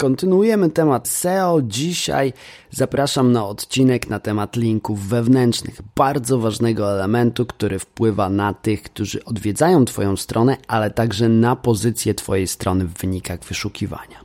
Kontynuujemy temat SEO. Dzisiaj zapraszam na odcinek na temat linków wewnętrznych, bardzo ważnego elementu, który wpływa na tych, którzy odwiedzają Twoją stronę, ale także na pozycję Twojej strony w wynikach wyszukiwania.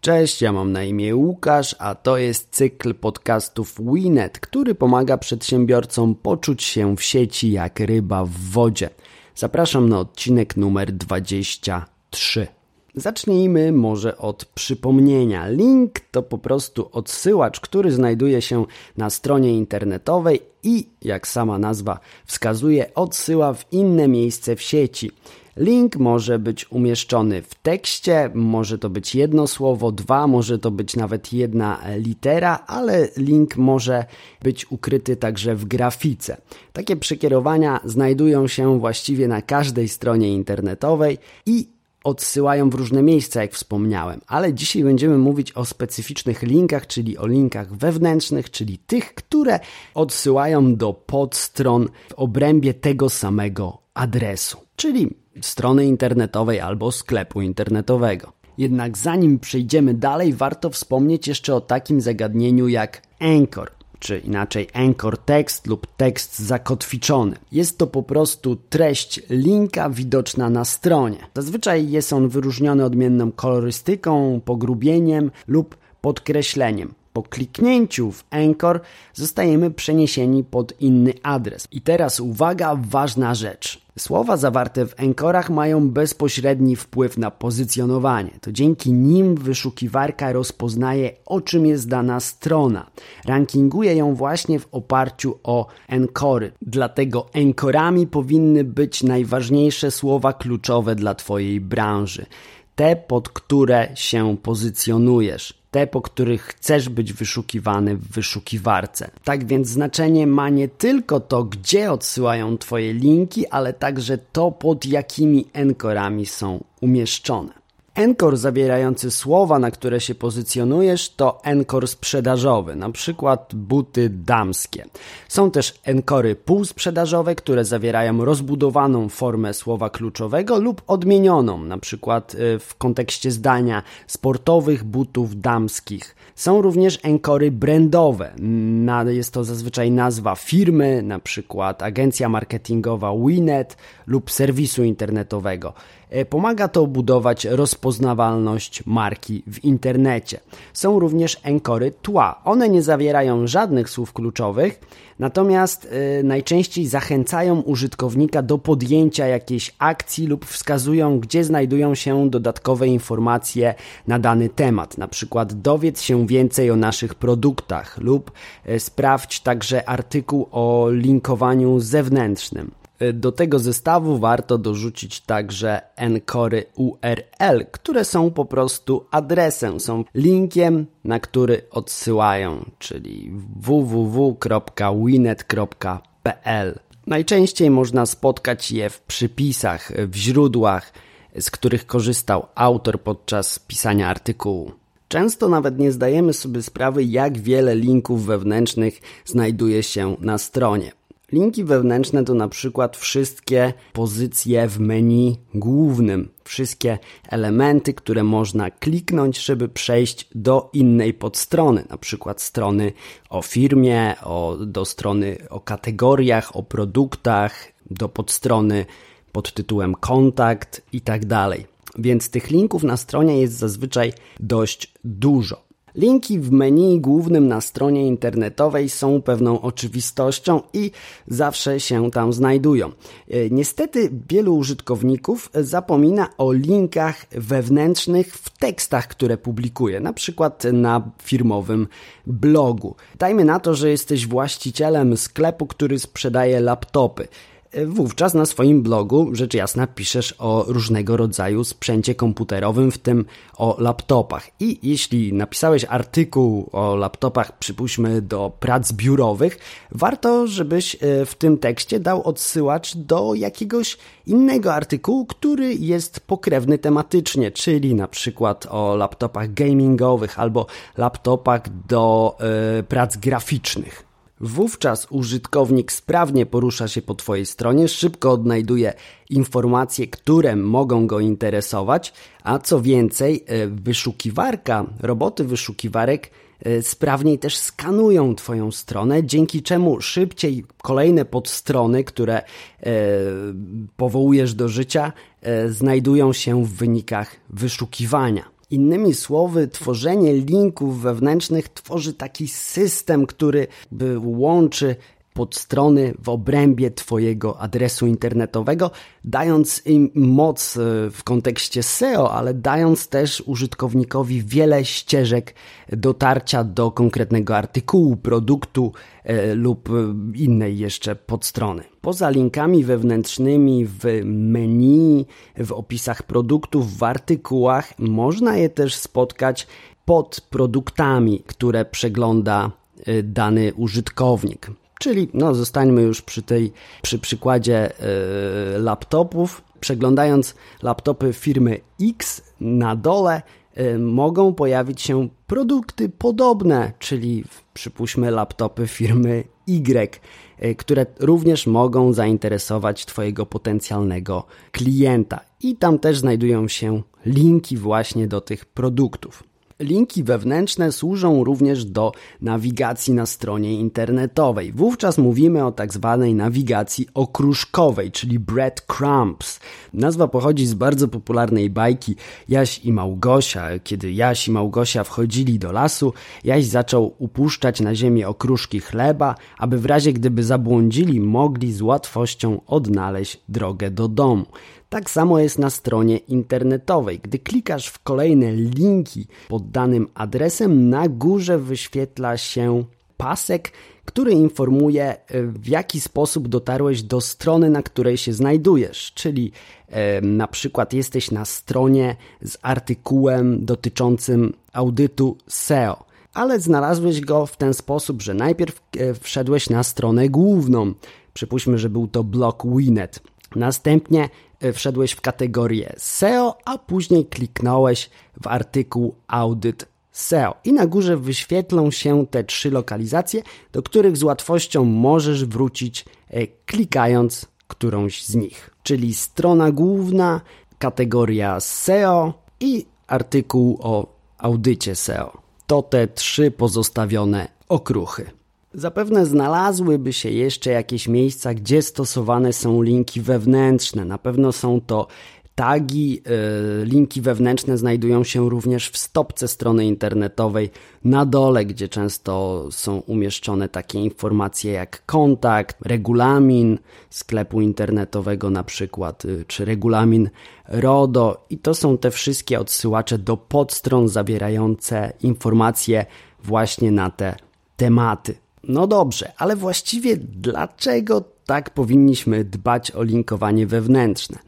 Cześć, ja mam na imię Łukasz, a to jest cykl podcastów Winet, który pomaga przedsiębiorcom poczuć się w sieci jak ryba w wodzie. Zapraszam na odcinek numer 23. Zacznijmy może od przypomnienia. Link to po prostu odsyłacz, który znajduje się na stronie internetowej i, jak sama nazwa wskazuje, odsyła w inne miejsce w sieci. Link może być umieszczony w tekście, może to być jedno słowo, dwa, może to być nawet jedna litera, ale link może być ukryty także w grafice. Takie przekierowania znajdują się właściwie na każdej stronie internetowej i odsyłają w różne miejsca, jak wspomniałem, ale dzisiaj będziemy mówić o specyficznych linkach, czyli o linkach wewnętrznych, czyli tych, które odsyłają do podstron w obrębie tego samego adresu, czyli strony internetowej albo sklepu internetowego. Jednak zanim przejdziemy dalej, warto wspomnieć jeszcze o takim zagadnieniu jak Anchor czy inaczej anchor text lub tekst zakotwiczony. Jest to po prostu treść linka widoczna na stronie. Zazwyczaj jest on wyróżniony odmienną kolorystyką, pogrubieniem lub podkreśleniem. Po kliknięciu w Anchor zostajemy przeniesieni pod inny adres. I teraz uwaga, ważna rzecz. Słowa zawarte w Anchorach mają bezpośredni wpływ na pozycjonowanie. To dzięki nim wyszukiwarka rozpoznaje, o czym jest dana strona. Rankinguje ją właśnie w oparciu o Anchory. Dlatego Anchorami powinny być najważniejsze słowa kluczowe dla Twojej branży. Te, pod które się pozycjonujesz te, po których chcesz być wyszukiwany w wyszukiwarce. Tak więc znaczenie ma nie tylko to, gdzie odsyłają Twoje linki, ale także to, pod jakimi enkorami są umieszczone. Enkor zawierający słowa, na które się pozycjonujesz, to enkor sprzedażowy, na przykład buty damskie. Są też enkory półsprzedażowe, które zawierają rozbudowaną formę słowa kluczowego lub odmienioną, na przykład y, w kontekście zdania sportowych butów damskich. Są również enkory brandowe. Jest to zazwyczaj nazwa firmy, na przykład agencja marketingowa Winet lub serwisu internetowego. E, pomaga to budować rozpoznawalność marki w internecie. Są również enkory tła. One nie zawierają żadnych słów kluczowych, natomiast e, najczęściej zachęcają użytkownika do podjęcia jakiejś akcji lub wskazują, gdzie znajdują się dodatkowe informacje na dany temat. Na przykład dowiedz się więcej o naszych produktach lub e, sprawdź także artykuł o linkowaniu zewnętrznym. Do tego zestawu warto dorzucić także encory URL, które są po prostu adresem, są linkiem, na który odsyłają, czyli www.winet.pl. Najczęściej można spotkać je w przypisach, w źródłach, z których korzystał autor podczas pisania artykułu. Często nawet nie zdajemy sobie sprawy, jak wiele linków wewnętrznych znajduje się na stronie. Linki wewnętrzne to na przykład wszystkie pozycje w menu głównym, wszystkie elementy, które można kliknąć, żeby przejść do innej podstrony, na przykład strony o firmie, o, do strony o kategoriach, o produktach, do podstrony pod tytułem kontakt i tak dalej. Więc tych linków na stronie jest zazwyczaj dość dużo. Linki w menu głównym na stronie internetowej są pewną oczywistością i zawsze się tam znajdują. E, niestety wielu użytkowników zapomina o linkach wewnętrznych w tekstach, które publikuje, na przykład na firmowym blogu. Dajmy na to, że jesteś właścicielem sklepu, który sprzedaje laptopy. Wówczas na swoim blogu, rzecz jasna, piszesz o różnego rodzaju sprzęcie komputerowym, w tym o laptopach. I jeśli napisałeś artykuł o laptopach, przypuśćmy do prac biurowych, warto, żebyś e, w tym tekście dał odsyłacz do jakiegoś innego artykułu, który jest pokrewny tematycznie, czyli na przykład o laptopach gamingowych albo laptopach do y, prac graficznych. Wówczas użytkownik sprawnie porusza się po Twojej stronie, szybko odnajduje informacje, które mogą go interesować, a co więcej, e, wyszukiwarka, roboty wyszukiwarek e, sprawniej też skanują Twoją stronę, dzięki czemu szybciej kolejne podstrony, które e, powołujesz do życia, znajdują się w wynikach wyszukiwania. Innymi słowy, tworzenie linków wewnętrznych tworzy taki system, który łączy podstrony w obrębie Twojego adresu internetowego, dając im moc e, w kontekście SEO, ale dając też użytkownikowi wiele ścieżek dotarcia do konkretnego artykułu, produktu e, lub e, innej jeszcze podstrony. Poza linkami wewnętrznymi w menu, w opisach produktów, w artykułach, można je też spotkać pod produktami, które przegląda dany użytkownik. Czyli no, zostańmy już przy tej, przy przykładzie yy, laptopów. Przeglądając laptopy firmy X na dole yy, mogą pojawić się produkty podobne, czyli przypuśćmy laptopy firmy Y, yy, które również mogą zainteresować Twojego potencjalnego klienta. I tam też znajdują się linki właśnie do tych produktów. Linki wewnętrzne służą również do nawigacji na stronie internetowej. Wówczas mówimy o tak zwanej nawigacji okruszkowej, czyli breadcrumbs. Nazwa pochodzi z bardzo popularnej bajki Jaś i Małgosia. Kiedy Jaś i Małgosia wchodzili do lasu, Jaś zaczął upuszczać na ziemię okruszki chleba, aby w razie gdyby zabłądzili, mogli z łatwością odnaleźć drogę do domu. Tak samo jest na stronie internetowej. Gdy klikasz w kolejne linki pod danym adresem, na górze wyświetla się pasek, który informuje, e, w jaki sposób dotarłeś do strony, na której się znajdujesz. Czyli e, na przykład jesteś na stronie z artykułem dotyczącym audytu SEO, ale znalazłeś go w ten sposób, że najpierw e, wszedłeś na stronę główną. Przypuśćmy, że był to blog Winet. Następnie E, wszedłeś w kategorię SEO, a później kliknąłeś w artykuł Audit SEO. I na górze wyświetlą się te trzy lokalizacje, do których z łatwością możesz wrócić e, klikając którąś z nich. Czyli strona główna, kategoria SEO i artykuł o audycie SEO. To te trzy pozostawione okruchy. Zapewne znalazłyby się jeszcze jakieś miejsca, gdzie stosowane są linki wewnętrzne. Na pewno są to tagi. E, linki wewnętrzne znajdują się również w stopce strony internetowej na dole, gdzie często są umieszczone takie informacje jak kontakt, regulamin sklepu internetowego na przykład, y, czy regulamin RODO i to są te wszystkie odsyłacze do podstron zawierające informacje właśnie na te tematy. No dobrze, ale właściwie dlaczego tak powinniśmy dbać o linkowanie wewnętrzne?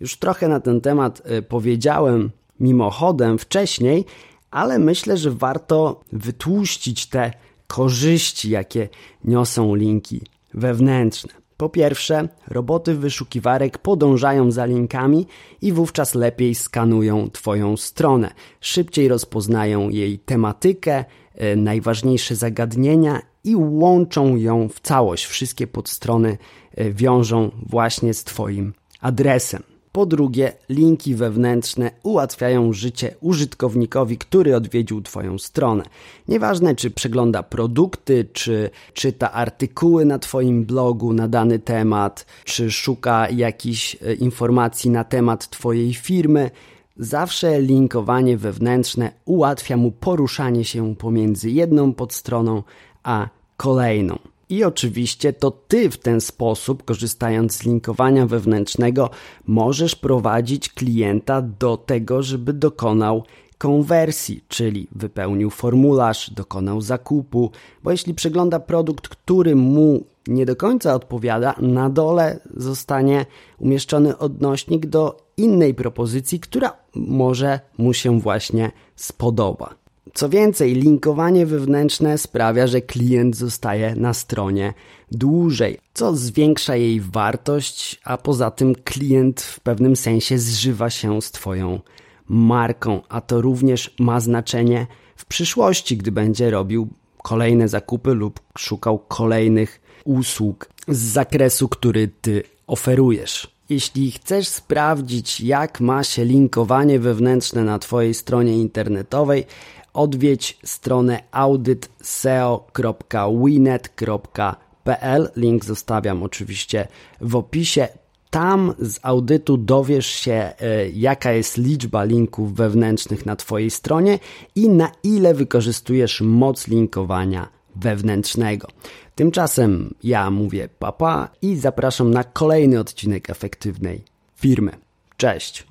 Już trochę na ten temat e, powiedziałem mimochodem wcześniej, ale myślę, że warto wytłuścić te korzyści, jakie niosą linki wewnętrzne. Po pierwsze, roboty wyszukiwarek podążają za linkami i wówczas lepiej skanują Twoją stronę. Szybciej rozpoznają jej tematykę, e, najważniejsze zagadnienia i łączą ją w całość. Wszystkie podstrony e, wiążą właśnie z Twoim adresem. Po drugie, linki wewnętrzne ułatwiają życie użytkownikowi, który odwiedził Twoją stronę. Nieważne, czy przegląda produkty, czy czyta artykuły na Twoim blogu na dany temat, czy szuka jakichś e, informacji na temat Twojej firmy. Zawsze linkowanie wewnętrzne ułatwia mu poruszanie się pomiędzy jedną podstroną a kolejną. I oczywiście to ty w ten sposób, korzystając z linkowania wewnętrznego, możesz prowadzić klienta do tego, żeby dokonał konwersji, czyli wypełnił formularz, dokonał zakupu, bo jeśli przegląda produkt, który mu nie do końca odpowiada, na dole zostanie umieszczony odnośnik do innej propozycji, która może mu się właśnie spodoba. Co więcej, linkowanie wewnętrzne sprawia, że klient zostaje na stronie dłużej, co zwiększa jej wartość, a poza tym klient w pewnym sensie zżywa się z Twoją marką, a to również ma znaczenie w przyszłości, gdy będzie robił kolejne zakupy lub szukał kolejnych usług z zakresu, który ty oferujesz. Jeśli chcesz sprawdzić, jak ma się linkowanie wewnętrzne na Twojej stronie internetowej, odwiedź stronę audytseo.winet.pl. Link zostawiam oczywiście w opisie. Tam z audytu dowiesz się, e, jaka jest liczba linków wewnętrznych na Twojej stronie i na ile wykorzystujesz moc linkowania wewnętrznego. Tymczasem ja mówię papa i zapraszam na kolejny odcinek efektywnej firmy. Cześć!